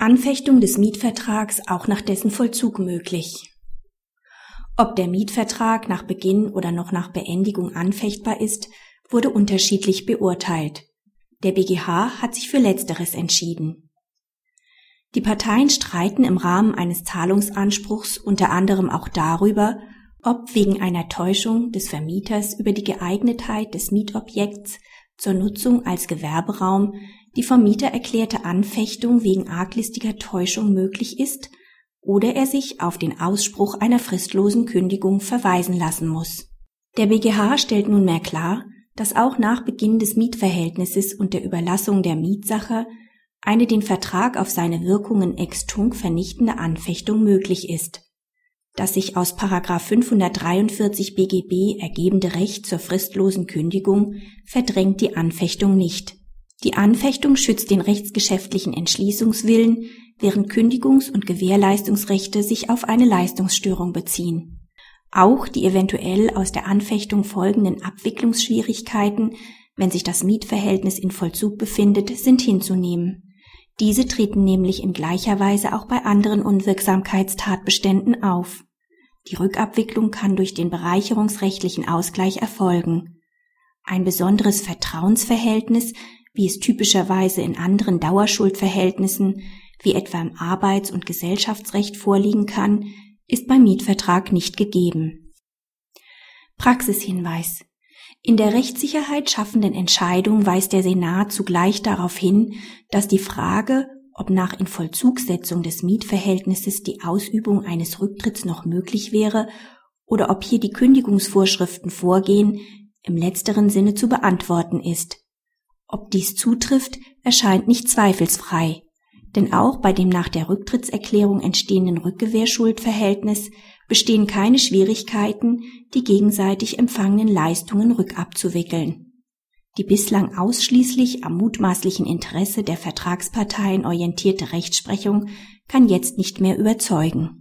Anfechtung des Mietvertrags auch nach dessen Vollzug möglich. Ob der Mietvertrag nach Beginn oder noch nach Beendigung anfechtbar ist, wurde unterschiedlich beurteilt. Der BGH hat sich für Letzteres entschieden. Die Parteien streiten im Rahmen eines Zahlungsanspruchs unter anderem auch darüber, ob wegen einer Täuschung des Vermieters über die Geeignetheit des Mietobjekts zur Nutzung als Gewerberaum die vom Mieter erklärte Anfechtung wegen arglistiger Täuschung möglich ist oder er sich auf den Ausspruch einer fristlosen Kündigung verweisen lassen muss. Der BGH stellt nunmehr klar, dass auch nach Beginn des Mietverhältnisses und der Überlassung der Mietsache eine den Vertrag auf seine Wirkungen ex tunc vernichtende Anfechtung möglich ist. Das sich aus 543 BGB ergebende Recht zur fristlosen Kündigung verdrängt die Anfechtung nicht. Die Anfechtung schützt den rechtsgeschäftlichen Entschließungswillen, während Kündigungs- und Gewährleistungsrechte sich auf eine Leistungsstörung beziehen. Auch die eventuell aus der Anfechtung folgenden Abwicklungsschwierigkeiten, wenn sich das Mietverhältnis in Vollzug befindet, sind hinzunehmen. Diese treten nämlich in gleicher Weise auch bei anderen Unwirksamkeitstatbeständen auf. Die Rückabwicklung kann durch den bereicherungsrechtlichen Ausgleich erfolgen. Ein besonderes Vertrauensverhältnis wie es typischerweise in anderen Dauerschuldverhältnissen wie etwa im Arbeits- und Gesellschaftsrecht vorliegen kann, ist beim Mietvertrag nicht gegeben. Praxishinweis in der Rechtssicherheit schaffenden Entscheidung weist der Senat zugleich darauf hin, dass die Frage, ob nach Invollzugsetzung des Mietverhältnisses die Ausübung eines Rücktritts noch möglich wäre oder ob hier die Kündigungsvorschriften vorgehen, im letzteren Sinne zu beantworten ist. Ob dies zutrifft, erscheint nicht zweifelsfrei, denn auch bei dem nach der Rücktrittserklärung entstehenden Rückgewehrschuldverhältnis bestehen keine Schwierigkeiten, die gegenseitig empfangenen Leistungen rückabzuwickeln. Die bislang ausschließlich am mutmaßlichen Interesse der Vertragsparteien orientierte Rechtsprechung kann jetzt nicht mehr überzeugen